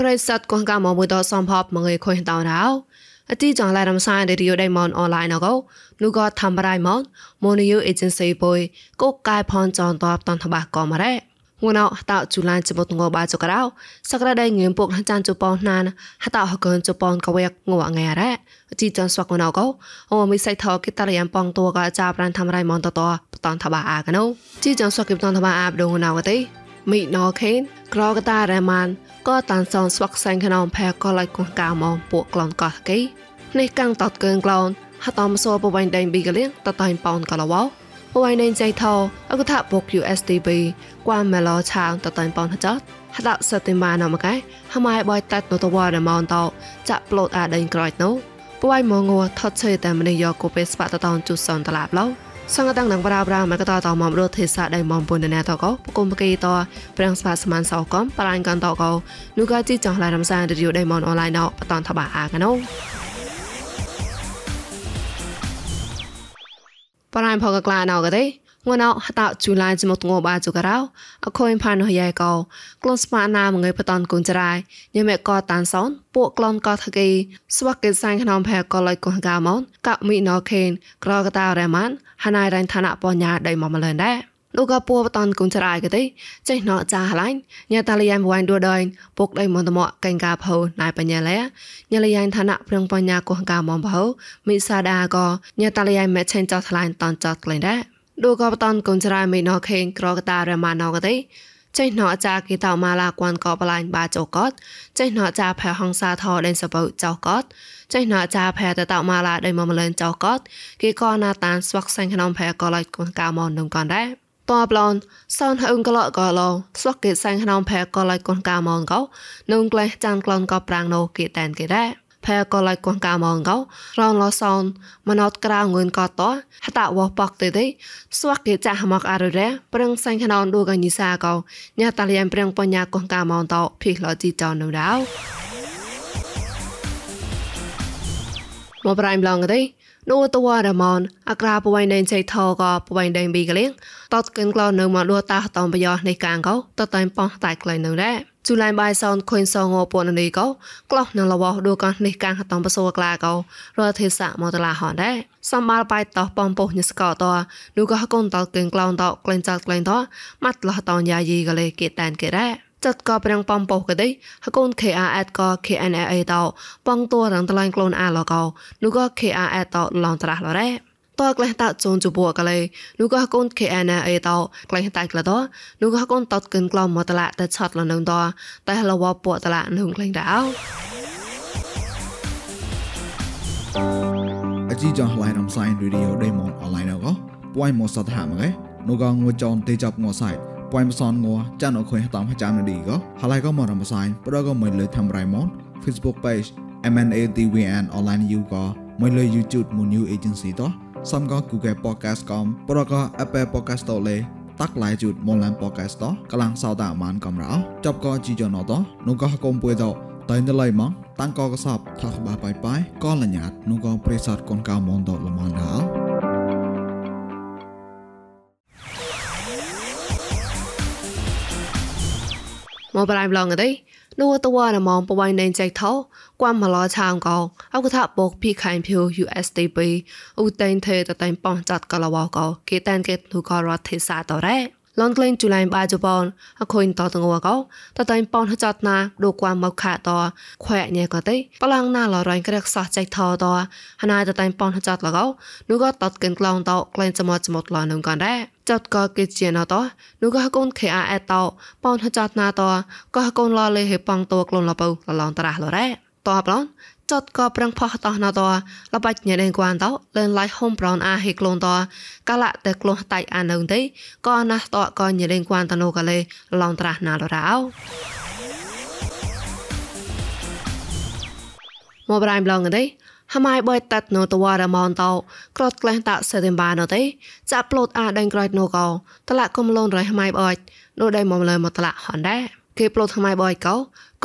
ប្រិស័តកងកាមកមួយតសំផបមងឯខុយតោរោអតិចងឡារំសាយរីយោដៃមនអនឡាញកោនូក៏ធ្វើបរៃមនម៉ូនីយូអេเจนស៊ីបុយកកកាយផនចនតបតនតបាកមរ៉េងួនអត់តជូឡានចបុតងបាចក្រៅសក្រដៃងៀមពុកចានជប៉ុនណានហតហកនជប៉ុនកវែកងួងែរ៉ាជីចនស្វកណកោអូមីសៃថគិតរយ៉ាំប៉ងតួក៏ចាប្រានធ្វើរៃមនតតបតនតបាអាកណូជីចនស្វកគិបតនតបាអាបដងណៅកទេ មីណូខេនក្រកតារ៉ាម៉ានក៏តានសនស្វកសែងខ្នងផែក៏ឡៃគួងកាមកពួកក្លនកោះគេនេះកាំងតតកើងក្លនហតអំសោបវៃដេងប៊ីកលៀងតតៃប៉ោនក៏ឡវោបវៃដេងចៃថោអកថាបុក USDB គួមម៉ាឡោឆាងតតៃប៉ោនហចតហតសតិមាណមកឯហមៃបយតាត់តវ៉ារ៉ាម៉ានតោចាក់ប្លូតអាដេងក្រោយនោះបវៃមងងថតឆេតែមនេះយកគូពេស្បតតោនជូសនតឡាប់ឡោ សង្កតាំងនឹងប្រាប្រាមកតតមមរទេសាដៃមមពុនណែតកោបគុំបកេតប្រាំងស្បាសមានសោកំប្រាញ់កនតកោនូកាជីចង់ឡារំសានរីយដៃមនអនឡាញណោបតនតបាអាកណូប្រាញ់ផកក្លាណោកទេ ងួនអហតជូឡាយចមកងបាជូការោអខូនផានហយ៉ៃកោក្លូនស្មាណាមងើបតនគុនចរៃញ៉ែមេកតានសនពួកក្លូនកោថកេស្វាក់កេសាញ់ក្នុងផែកលៃកោកាមនកមីណូខេនក្រកតារ៉ាម៉ានហណៃរ៉ៃឋានៈបញ្ញាដៃមកមលនដែរលោកក៏ពួបតនគុនចរៃកទេចេះណោចាហឡៃញ៉ាតាលីយ៉ៃវ៉ៃឌូដៃពុកដៃមន្តមកកេងកាផោណៃបញ្ញាលែញ៉ាលីយ៉ៃឋានៈប្រងបញ្ញាកោកាមនផោមីសាដាក៏ញ៉ាតាលីយ៉ៃមេឆេនចោថ្លៃតនចោក្លែងដែរ ដូកបតនកុនចរៃមីណូខេងក្រកតារម៉ាណូកទេចេះណោចាគីតោម៉ាឡាគួនកបឡាញ់បាចោកតចេះណោចាផែហងសាថោដេនសបោចោកតចេះណោចាផែតតោម៉ាឡាដេមមលនចោកតគេកណាតានស្វាក់សាញ់ក្នុងផែកលៃគួនកាមននឹងកនដែរតបឡនសនហឹងកលកលស្វាក់គេសាញ់ក្នុងផែកលៃគួនកាមនកោនឹងក្លេះចានក្លនកប្រាំងណូគេតែនគេដែរ ផែក៏ឡៃគងកាមងកោរងលសនមណតក្រៅងឿនកតហតវប៉កទេទេស្វាក់គេចាស់មកអររ៉ាប្រឹងសាញ់ខណនឌូកញីសាកោញ៉ាតាលៀនប្រឹងបញ្ញាគងកាមងតភីឡជីចននៅដៅមកប្រៃម្លងទេនោះតវរមនអក្រាបវៃដេញចៃថោក៏បវៃដេញប៊ីកលៀងតតកិនក្លោនៅមកលួតាតំបយោនៃកាងកោតតែប៉ោះតែក្លែងនៅដែរ ជូលៃបាយសោនខុញសងពននេះក៏ក្លោះនឹងលវដូកនេះកាំងហតំបសវក្លាក៏រដ្ឋេសាមកតឡាហនដែរសម្បាល់បាយតោះប៉ំពុះញស្កតនោះក៏កូនតកេងក្លោនតក្លែងចាត់ក្លែងតម៉ាត់លះតនយ៉ាយីក៏លេគេតានគេដែរចាត់ក៏ប្រាំងប៉ំប៉ុកដេហកូន KRS ក៏ KNA តប៉ងតួរងតឡាញ់ខ្លួនអាឡកោនោះក៏ KRS តឡងត្រាស់ឡរ៉េ តក្លេះតាចូនជបកលេនោះក៏កូន KNA អេតក្លេះតាក្លតនោះក៏កូនតតកិនក្លំមកតឡាតែឆាត់លនឹងតតែលវពតឡានឹងក្លេះដៅអជីចងឡៃរំសាយរីឌីអូដេម៉ុនអនឡាញក៏ពួយមកសតហាមកឯនោះក៏ងួចនទេចាប់ងសៃពួយមសនងัวចានអខុយតាមចាំនឌីក៏ហឡៃក៏មករំសាយប្រក៏មិនលើធ្វើរៃម៉ុន Facebook page MNATVN online you ក៏មិនលើ YouTube មួយ new agency តោះ សំក៏ Google Podcast កំប្រក៏ Apple Podcast តលេតាក់ឡៃជូតមលាន Podcast តកលាំងសោតាមានកំរោចប់ក៏ជីយ៉ណតនោះក៏កុំពួយតតែនៅឡៃម៉ងតាំងក៏កសបថាក្បាបាយបាយក៏លញ្ញាតនោះក៏ប្រេសតកូនកៅមនតលមនដល់មកប្រៃប្លងទេនោះតវ៉ានមងបវៃណេចៃថោគួមមឡឆាងកោអកថាបោកភីខៃភី USDP ឧតេនទេតតៃប៉ងចាត់កលវកោគេតានគេនោះក៏រត់ទេសាតរ៉េ លនក្លែងជូឡៃបាជប៉ុនអខុញតតងវកោតតៃប៉នចាត់ណាដូគួមមកខាតខ្វែញ៉ែក៏ទេបលាំងណាលរៃក្រែកសោះចៃថតហណាតតៃប៉នចាត់លកោនោះក៏តតកិនក្លងតក្លែងចមត់ចមត់លនឹងក៏ដែរចាត់ក៏គេជាណតនោះក៏កូន KRS តប៉នចាត់ណាតក៏កូនលលេហេប៉ងតក្លងលបលឡងតារះលរ៉េតបឡន ចតក៏ប្រឹងផោះតោះណតលបាច់ញ៉ែដេងគួនតលែនឡៃហុំប្រនអាហេក្លូនតកាលៈតែក្លូនតៃអានៅទេក៏ណាស់តក៏ញ៉ែដេងគួនតណូកលេឡងត្រាស់ណាលរោមកប្រៃប្លងទេហម៉ៃបយតាត់នៅតវ៉ារមនតោក្រត់ក្លែងតាសេទេបាណទេចាក់ប្លូតអាដេងក្រោយណូកោតឡាក់គុំលូនរៃហម៉ៃបយនោះដេមកលើមកតឡាក់ហនដែរគេប្លូតថ្មៃបយកោ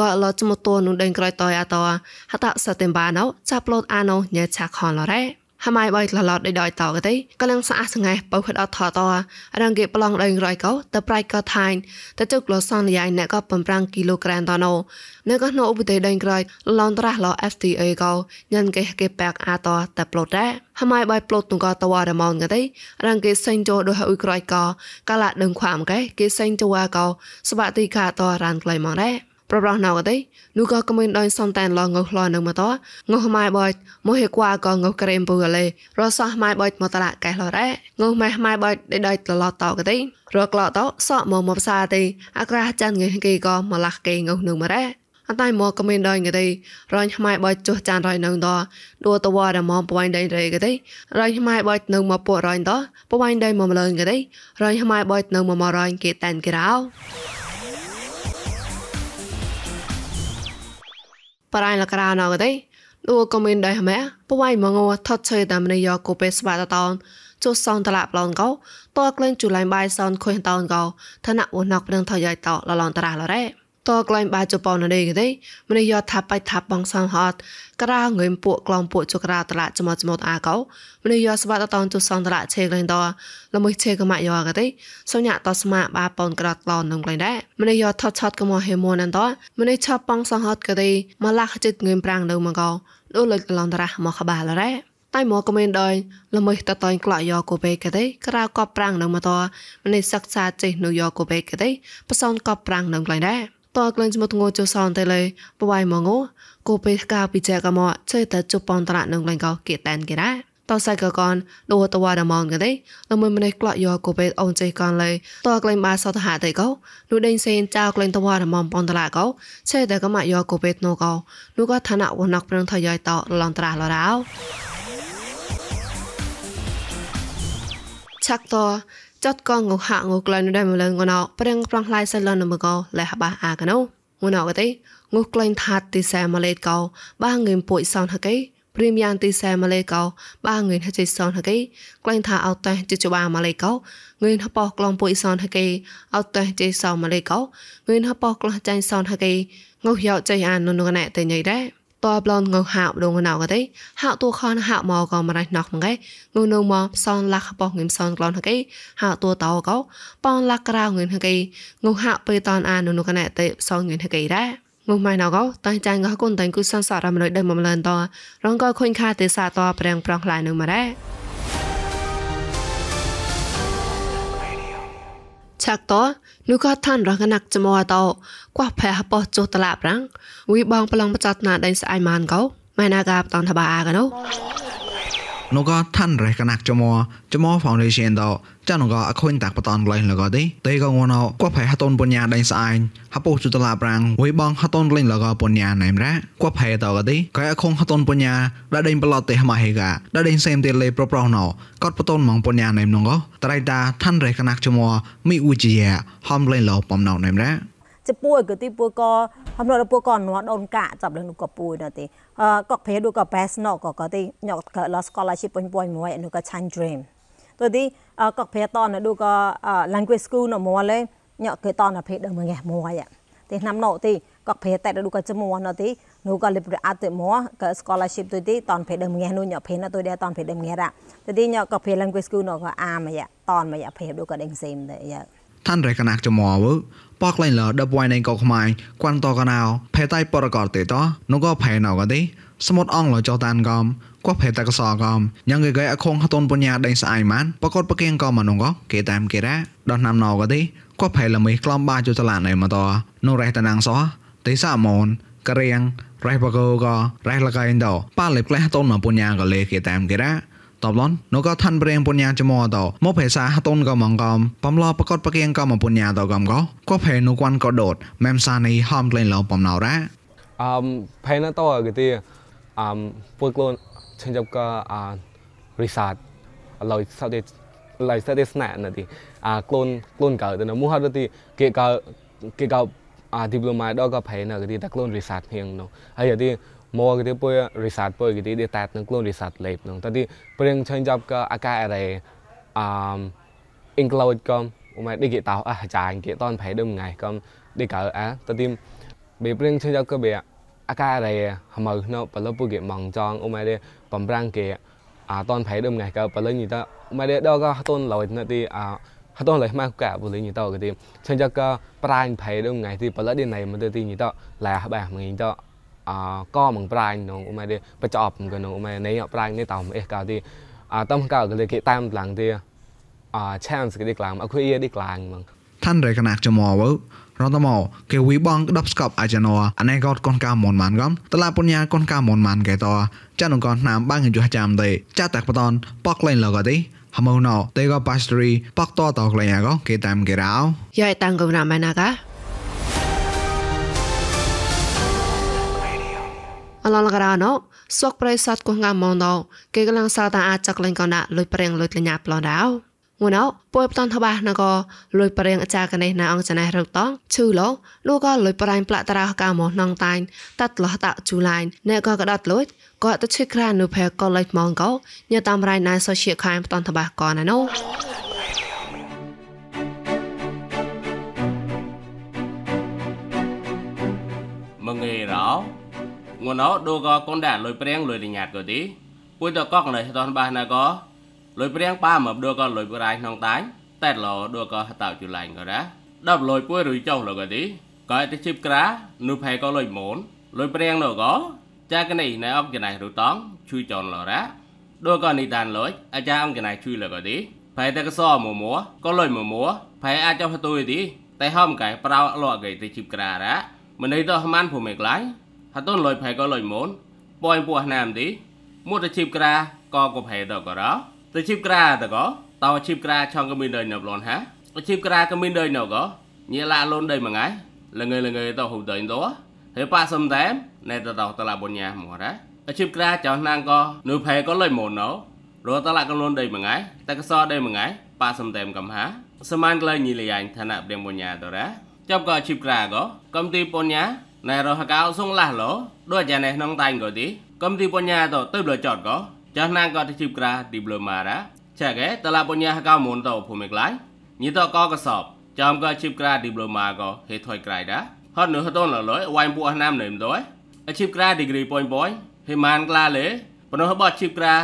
ក៏ឡចមតូននឹងដេញក្រោយតយអតហតសតេមបាណោចាប់ប្លូតអាណោញ៉ាឆាខនឡរ៉េហហម៉ៃបៃឡឡតដៃដៃតកទេកលាំងស្អាសងៃបោខដអត់ថតរងគេប្លង់ដៃរយកោតប្រៃកោថៃតជុកលសនលយ៉ៃអ្នកក៏បំប្រាំងគីឡូក្រាមតណូអ្នកក៏ណូឧបទេដៃក្រៃឡនត្រាស់ឡ FTA កោញ៉ានគេគេបែកអាតតប្លូតដែរហម៉ៃបៃប្លូតទុងកតវ៉ារម៉ោនកទេរងគេសេងជោដោយអ៊ុយក្រៃកោកាឡាដឹងខ្វាមកែគេសេងជវ៉ាកោសបាទីកាតរានក្លៃមកដែរ ប្រប្រោះណៅកទេនោះក៏ក្មិនដោយសំតែនឡងងខ្លនឹងមកតងហម៉ៃបយមកហេគួាក៏ងក្រេមពូលេរសោះម៉ៃបយមកតឡាកែលរ៉េងម៉ែម៉ៃបយដេដៃតឡតកទេរក្លតសក់មកមកផ្សារទេអក្រាចាន់ងគេក៏មកលាស់គេងនឹងមករ៉េអតៃមកក៏មានដល់គេទេរញខ្មែរបោចចុះចានរយនៅតដួតវ៉ារមកបវៃដៃរេគេទេរញខ្មែរបោចនៅមកពួករយតបវៃដៃមកម្លងគេទេរញខ្មែរបោចនៅមករយគេតែនគេរោ បរៃលក្រៅណៅទេឌូក៏មានដែរម៉ែបវៃមកងថត់ឆេតាមនេះយកគូពេស្បាតតនចុះសងតឡាប្លងកោតក្លែងជូឡៃបាយសនខុញតនកោឋានៈវណកប្រឹងថយតលឡនតរ៉ាឡរ៉េ តក្លែងបាជប៉ុននេះទេម្នេះយកថាបៃថាបងសំហតក្រៅងើមពួកក្លងពួកចក្រៅតឡាចមចមតអាកោម្នេះយកស្បាតតនទុសំតឡាឆេក្លែងតល្មួយឆេកម៉ាក់យកទេសញ្ញាតស្មាបាប៉ុនក្រាត់ក្លននឹងក្លែងដែរម្នេះយកថតឆតកមហេមនន្តម្នេះឆប់បងសំហតកទេមកលាក់ចិត្តងើមប្រាំងនៅមកោដូចលិចឡនតរ៉ាមកក្បាលរ៉េតែមកក៏មានដោយល្មើតតៃក្លាក់យកកូបេកទេក្រៅកបប្រាំងនៅមកតម្នេះសិក្សាចេះនៅយកកូបេកទេបសនកបប្រាំងនឹងក្លែងដែរ តក្លែងចមតងោចសនតែលេបវៃមងោគូពេកាពីចែកមកចេតជប៉ុនតរនឹងលែងកោគេតែនគេរ៉ាតសៃកកនដូតវ៉ាដមងកទេលមួយម្នេះក្លាក់យកគូពេអូនចេកនលេតក្លែងបាសតហាតេកោនោះដេញសេនចៅក្លែងតវ៉ាដមងប៉ុនតឡាកោចេតកមកយកគូពេណូកោនោះក៏ឋានៈវណកប្រងថយតឡនត្រាឡរោឆាក់ត ចត់កងងហា ងក្លែងនៅដែរមលងណោប្រឹងប្រងឡៃសលនមកោលះបាអាកណោងណោកទេងុក្លែងថាត់ទីសែម៉ាឡេកោបាងើមពួយសនហកេព្រីមយ៉ាងទីសែម៉ាឡេកោបាងើមហជិសនហកេក្លែងថាអត់តែជជបាម៉ាឡេកោងើនហបោក្លងពួយសនហកេអត់តែជិសម៉ាឡេកោងើនហបោក្លងចាញ់សនហកេងុយកចៃអាននុនណែតែញ៉ៃដែរ តបឡនងហៅដងណៅកទេហៅតួខនហៅមកក៏មិនរៃណោះមកឯងនៅមកសនលាក់បោះងឹមសនក្លនហកេហៅតួតោក៏ប៉នលាក់ក្រៅងឹមហកេងហៅពេលតនអាននុកណែទេសងងឹមហកេដែរងុំម៉ៃណៅក៏តាំងចាញ់ក៏គុនតាំងគូសានសារមលដេមមលនតរងក៏ខុញខាទេសាតប្រាំងប្រងខ្លាយនឹងមកដែរ ឆាក់តនោះក៏ឋានរកណាក់ចមអតកួះផែហបោះចុះតឡាប្រាំងវីបងប្លងបចតណាដៃស្អៃម៉ានកោម៉ែណាកាបតនថាបាអាកណូនោះក៏ឋានរកណាក់ចមចម foundation ត ចានងអខូនតាក់បតនក្លែងលកទេតេកងណោគាត់ផៃហតូនបញ្ញាដេញស្អាញហពុជុតឡាប្រាំងវៃបងហតូនក្លែងលកបញ្ញាណៃមរ៉ាគាត់ផៃតកទេកែអខូនហតូនបញ្ញាដាដេញប្លត់ទេម៉ាហេកាដាដេញសេមទេលេប្រប្រោណោគាត់បតនម៉ងបញ្ញាណៃមនងត្រៃតាឋានរេកណាក់ជមមីអ៊ូជាហំក្លែងលបំណោណៃមរ៉ាចពួយកទីពួយកហំណរពួយកណត់អូនកាចាប់លឹងនោះក៏ពួយដល់ទេអកកប្រេដូចក៏ best ណកក៏ទេញកក scholarship ពុញពុញមួយនោះក៏ chan dream กก็ก็ที่หยอกก็ลอสกอลาชิปป่วยป่วยมวยนุก็ชันดรีมตัวที่เอ่อก็เพตอนนะดูก็เอ่อ language school เนาะมัวเลยหยอกเคยตอนนะเพเดิมไงมัวอ่ะที่นำโนที่ก็เพแต่ดูก็จะมัวเนาะที่นูก็เลยประอัดมัวก็ scholarship ตัวที่ตอนเพเดิมไงนูหยอกเพนะตัวเดียวตอนเพเดิมไงละตัวที่หยอกก็เพ language school เนาะก็อามาอ่ะตอนมาอ่ะเพดูก็เด้งเซมเลยอ่ะท่านไรกนักจะมอวปอกไลนลอดับไว้ในกอกไม้ควันตอกนาวเพใต้ปรกอดเตตอนก็เพนเอาก็ดิสมุดอ่องลอจอตานกอมกว่าเพตะกสอกอมยังเกยอคงหตนปัญญาได้สายมันปรากฏปะเกียงกอมมันก็เก sumut ong lo jotan gom kwa phe ta so gom yang ge ge akhong haton punya dai sai man pakot pakeng gom anong go ke tam ke ra don nam no ga ti kwa phe la mi klom ba chu tala nai ma to no re ta nang so te sa mon ka riang re pa go go re la ga in do pa le kleh ton ma punya ga le ke tam ke ra តបឡននោះក៏ឋានប្រេងបុញ្ញាចមោតមកភាសាហតូនក៏មងកំបំឡប្រកតប្រកៀងក៏មកបុញ្ញាតកំក៏ក៏ភេនោះគាត់ក៏ដោតមែមសានីហំក្លែងឡោបំណៅរ៉ាអឹមភេណតោអកទី អឹមពុយខ្លួនឆេញចាប់ក៏អរីសាតឡយសតេឡយសតេស្ណាណាទីអាខ្លួនខ្លួនកើទៅនោះហត់ទីគេកើគេកើអាឌីប្លូម៉ាដល់ក៏ភេណក៏ទីតែខ្លួនរីសាតហៀងនោះហើយទីមកគេពុយ research ពុយគេទីតែនឹងខ្លួន research lab នឹងតែទីព្រៀងឆេញចាប់ក៏អាកាអរេអឺ include ក៏មកឌីគេតោអាចារ្យគេតនប្រៃដើមថ្ងៃក៏ឌីកើអាតែទីបេព្រៀងឆេញចាប់ក៏បេ อาการอะไรทำไมเนาะปลาปุกเก็มองจองอุ้มอะไรปั๊มร่างเกะอ่าตอนไผ่เดิมไงก็ปลาหนี่ตาอุ้มอะไรดอกก็ต้นลอยนี่ที่ฮัตต้เลยมากกว่าบุหรี่นี่ต่อก็ทีฉันจะก็ปลายไผ่เดิมไงที่ปลาดินไหนมันจะตีนี่ต่อแล้วแบบมึงนี่ต่อก็มึนปลายน้องอุ้มอะไรประจอบมึงกัน้องอุ้มอะไในปลายในต่อมเอ็กกาที่ต้องก่าก็เลยเกะตามหลังที่อ่แช่มสกิดกลางอะคุยเยอะดีกลางมึง 300កណោរត់មកគេវីបងដប់ស្កប់អាចណោអានេះក៏កូនកាមនម៉ានកំតឡាពញ្ញាកូនកាមនម៉ានគេតចានងកណាមបាងយុះចាំទេចាតាក់បតនប៉កលេងលកទេហមោណោទេក៏ប៉ាស្តរីប៉កតតកលេងកគេតាមគេរោយ៉ៃតាំងកុំណាមែនណាកាអឡឡករណោសក់ប្រៃសតកងងមងណោគេកំឡងសាតាអាចកលេងកណាលុយប្រេងលុយលញ្ញាប្លនដោ ងួនអោពួយបតនតបាណកលុយប្រេងអាចារកណេះណាអង្គចណេះរកតងឈឺលោលោកក៏លុយប្រៃផ្លាក់តារកៅមកណងតាញ់តាត់លោះតាជូឡៃណែក៏កដាត់លុយក៏ទៅឈិក្រានុផែក៏លុយម៉ងកោញ៉តាមរៃណៃសូសៀខៃបតនតបាក៏ណាណូ mừng nghề đó nguồn nó đô có con đạn lôi preng lôi đi nhạt rồi tí cuối tờ cóc này toàn ba là có lôi preng ba mà đô có lôi brai nong tái tẹt lò đô có tạo chữ lành rồi đó đập lôi cuối rồi châu rồi cái tí cái cái chip cá nụ hay có lôi mốn lôi preng nào có cha cái này này ông cái này rồi tón chui tròn lò đó đô có nị tàn lối à cha ông cái này chui là cái tí phải ta cái so mùa múa có lôi mùa múa phải ai cho tôi tí tay hôm cái prao lọ cái tay chip cá đó មិនន័យទៅហ្មានភូមិក្លាយហត់លុយផៃក៏លុយមូនប៉យពោះណាមទីមួយទៅជីបក្រាក៏ក៏ផៃទៅក៏រោ ទៅជីបក្រាទៅក៏តោជីបក្រាឆងក៏មាន đời នៅប្លន់ហាជីបក្រាក៏មាន đời នៅក៏ញ៉ាឡាលូន đời មួយថ្ងៃលងើលងើទៅហូប đời ទៅហើយប៉ាសំតែណែទៅតតឡាបញ្ញាមកណាជីបក្រាចောင်းណាងក៏នៅផៃក៏លុយមូនណោរតឡាក៏លូន đời មួយថ្ងៃតែក៏ស đời មួយថ្ងៃប៉ាសំតែកំហាសមានក្លែងញីលៃឋានៈព្រៀងបញ្ញាទៅរ៉ាចាប់ក៏ជីបក្រាក៏កំទីបញ្ញាណែរហកៅសុងឡាស់ឡោដូចចាណែក្នុងតាញ់ក៏ទីកំទីបញ្ញាទៅទៅលចតក៏ ចាស់ណាងក៏ទៅជីបក្រាឌីប្លូម៉ារ៉ាចាកែតឡាបញ្ញាហកៅមុនទៅភូមិក្លាយញីទៅក៏កសបចំក៏ជីបក្រាឌីប្លូម៉ាក៏ហេថយក្រៃដាហត់នៅហត់នលយវ៉ៃពោះណាមនឹមទៅអជីបក្រាឌីក្រីប៉ុយប៉ុយហេម៉ានក្លាលេប៉ុណ្ណោះបោះជីបក្រា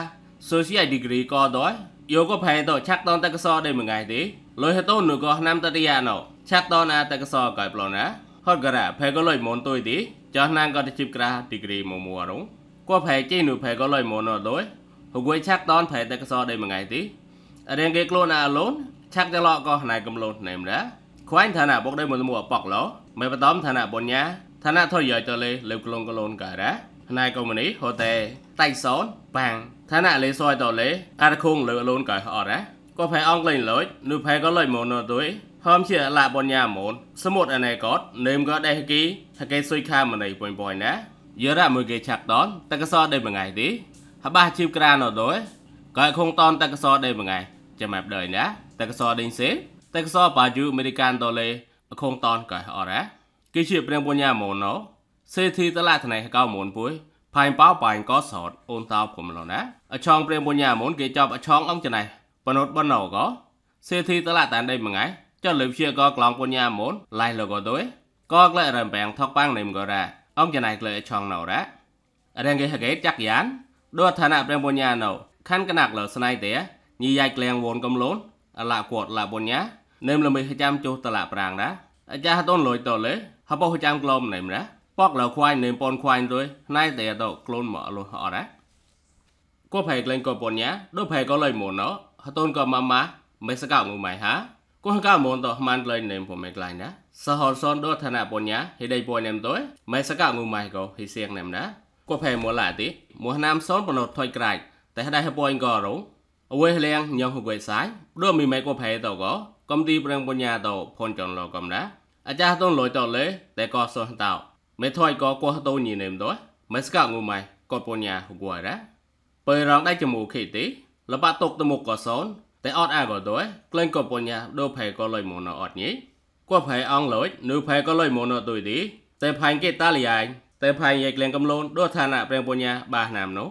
social degree ក៏ដល់យកក៏ផែទៅឆាក់តនតកសដេមួយថ្ងៃទេលុយហតូននោះក៏ណាំតតិយាណោឆាក់តនអាតកសកៃប្លណាហត់ការ៉ាផែក៏លុយមនទុយទីចោះណាងក៏ទៅជីបក្រា degree មកមួរងក៏ផែជីនោះផែក៏លុយមនដល់ ហួយឆាក់តនផែតកសដេមួយថ្ងៃទេរៀងគេខ្លួនអាឡូនឆាក់តឡក៏ណៃកំលូនណែមណាខ្វាញ់ឋានៈបុកដេមួយមួប៉កឡោមិនបតំឋានៈបញ្ញាឋានៈថយយទៅលេលើក្លងក្លូនការ៉ាណៃកុំនេះហូតេតៃសនបាំងឋានៈលេសយតលេអារខងលើលូនកាយអត់ណាក៏ផែអងក្លែងលុយនោះផែក៏លុយមកនោះទុយហមជាឡាបញ្ញាមូនសមុទ្រអណៃកតនេមក៏ដេះគីហកេសុយខាមណៃពុយពុយណាយរ៉ាមួយគេឆាក់តនតកសដេមួយថ្ងៃទី ហបាជីបក្រានអត់ក៏ខងតនតកសដេមួយថ្ងៃចាំម៉ាប់ đời ណាតកសដេងសេតកសបាជូអមេរិកានដុលេខងតនក៏អត់ណាគេជាព្រៀងបញ្ញាមូនណូសេធីតឡាថ្នៃកៅមូនពុយផៃប៉ោប៉ៃក៏សតអូនតោผมឡណាអឆងព្រៀងបញ្ញាមូនគេចាប់អឆងអង្គច្នៃបណុតបណោក៏សេធីតឡាតានដេមួយថ្ងៃចុះលើជាក៏ក្លងបញ្ញាមូនឡៃលក៏ទុយក៏ក្លែរំបែងថកប៉ាំងនឹមក៏រ៉ាអង្គច្នៃក្លែឆងណោរ៉ារៀងគេហកេចាក់យ៉ាន ដូចឋានៈព្រះបញ្ញាណោខណ្ឌកណាក់លស្នៃតែញីយ៉ាច់ក្លៀងវូនកំលូនអលកួតលបញ្ញានឹមលមិហចាំចុះតលាប្រាងណាអាចារ្យតូនលុយតលេហបោហចាំក្លមណេមណាពកលខ្វាយនឹមពនខ្វាយទួយណៃតែតក្លូនមកលុះអរណាក៏ផែក្លែងក៏បញ្ញាដូចផែក៏លុយមុនណោហតូនក៏ម៉ាម៉ាមិនសកងុំៃហាគោះកៅមនតហ្មានក្លែងណេមពុំមិនក្លែងណាសហរសនដូចឋានៈបញ្ញាហេដៃពួយណេមទួយមិនសកងុំៃក៏ហេសៀងណេមណា quay mua lại tí mua nam sốt bọn nột thôi cài tại đây hai bọn gò rủ quê len nhân hồi quê sái đưa mì mày quay phải tàu gõ công ty bên bọn nhà tàu phôn chọn lò cầm đá à cha tôi lỗi tàu lễ tại có sốt tàu mấy thôi có qua tôi nhìn em đó mấy sạc ngủ mày có bọn nhà hồi quê đó bởi rằng đây chỉ mù khỉ tí là ba tục từ một cỏ sốn តែអត់អាក៏ទៅក្លែងក៏បញ្ញាដូរផែក៏លុយមកនៅអត់ញីគាត់ផែអងលុយនៅផែក៏លុយមកនៅទុយទីតែផែគេតាលីយ៉ាង តែផៃយ៉ាក្លែងកំលូនដូឋានៈប្រេងបុញ្ញាបាសណាមនោះ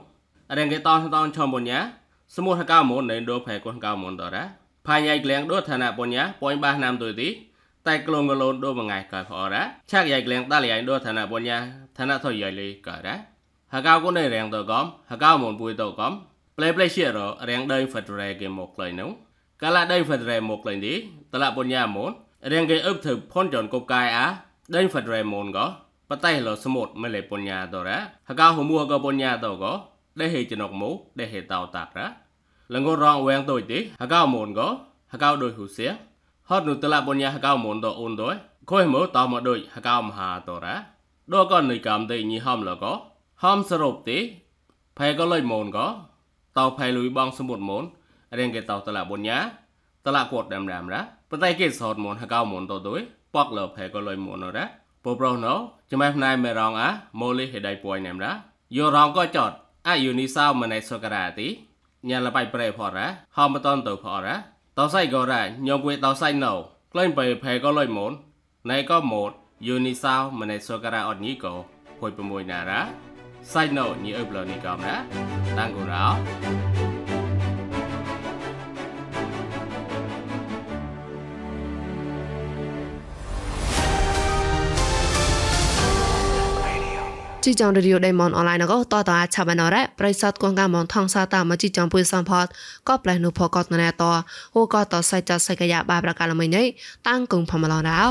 រែងគេតនតនឈមបុញ្ញាសមុហកោមុននៃដូផៃកូនកោមុនតរ៉ាផៃយ៉ាក្លែងដូឋានៈបុញ្ញាពុញបាសណាមទុយទីតែក្លងកលូនដូមួយថ្ងៃកោផរ៉ាឆាក់យ៉ាក្លែងតាលីយ៉ាដូឋានៈបុញ្ញាឋានៈថុយយ៉ាលីកោរ៉ាហកោគូនៃរែងតកំហកោមុនពុយតកំប្លេប្លេជាររែងដេញហ្វតរ៉េគេមកក្លែងនោះកាលាដេញហ្វតរ៉េមកក្លែងទីតឡាបុញ្ញាមុនរែងគេអឹបធ្វើផុនចនកົບកាយអាដេញហ្វតរ៉េមុនក៏ patahlah semut mele punya dora haka humu haka punya to ko de he chenok mu de he tao tak ra lengo rong weng toi ti haka mon ko haka doi hu sia hot nu tala punya haka mon to un doi khoi mu tao ma doi haka ma ha to ra do ko ni kam te ni hom lo ko hom sarop ti phai ko loi mon ko tao phai lui bong semut mon reng ke tao tala punya tala kuat dam dam ra patai ke sot mon haka mon to doi ปอกเหลอแผก็ลอยหมุนเอาละ ពោប្រុសណូចាំណៃមេរងអាម៉ូលីហេដៃពួយណែមរាយោរងក៏ចតអាយូនីសោម៉ណៃសូការ៉ាទីញ៉ាលបៃប្រេផរ៉ាហមតនទៅផរ៉ាតោសៃក៏រ៉ាញោមគួយតោសៃណូក្លែងបៃផែក៏លុយម៉ូនណៃក៏ម៉ូតយូនីសោម៉ណៃសូការ៉ាអត់ញីក៏ភួយ6ណារ៉ាសៃណូញីអឹបលនីកំណាតាំងគូរោ ជីចងរីឌីអូដេម៉ុនអនឡាញក៏តតអាឆាបានរ៉ាប្រិស័តគងកាមនថងសាតាមជីចងពុយសំផតក៏ផ្លែនុផកតណែតអូក៏តសៃចសៃកយ៉ាបាប្រកាលមិញនេះតាំងគងផមឡងរោ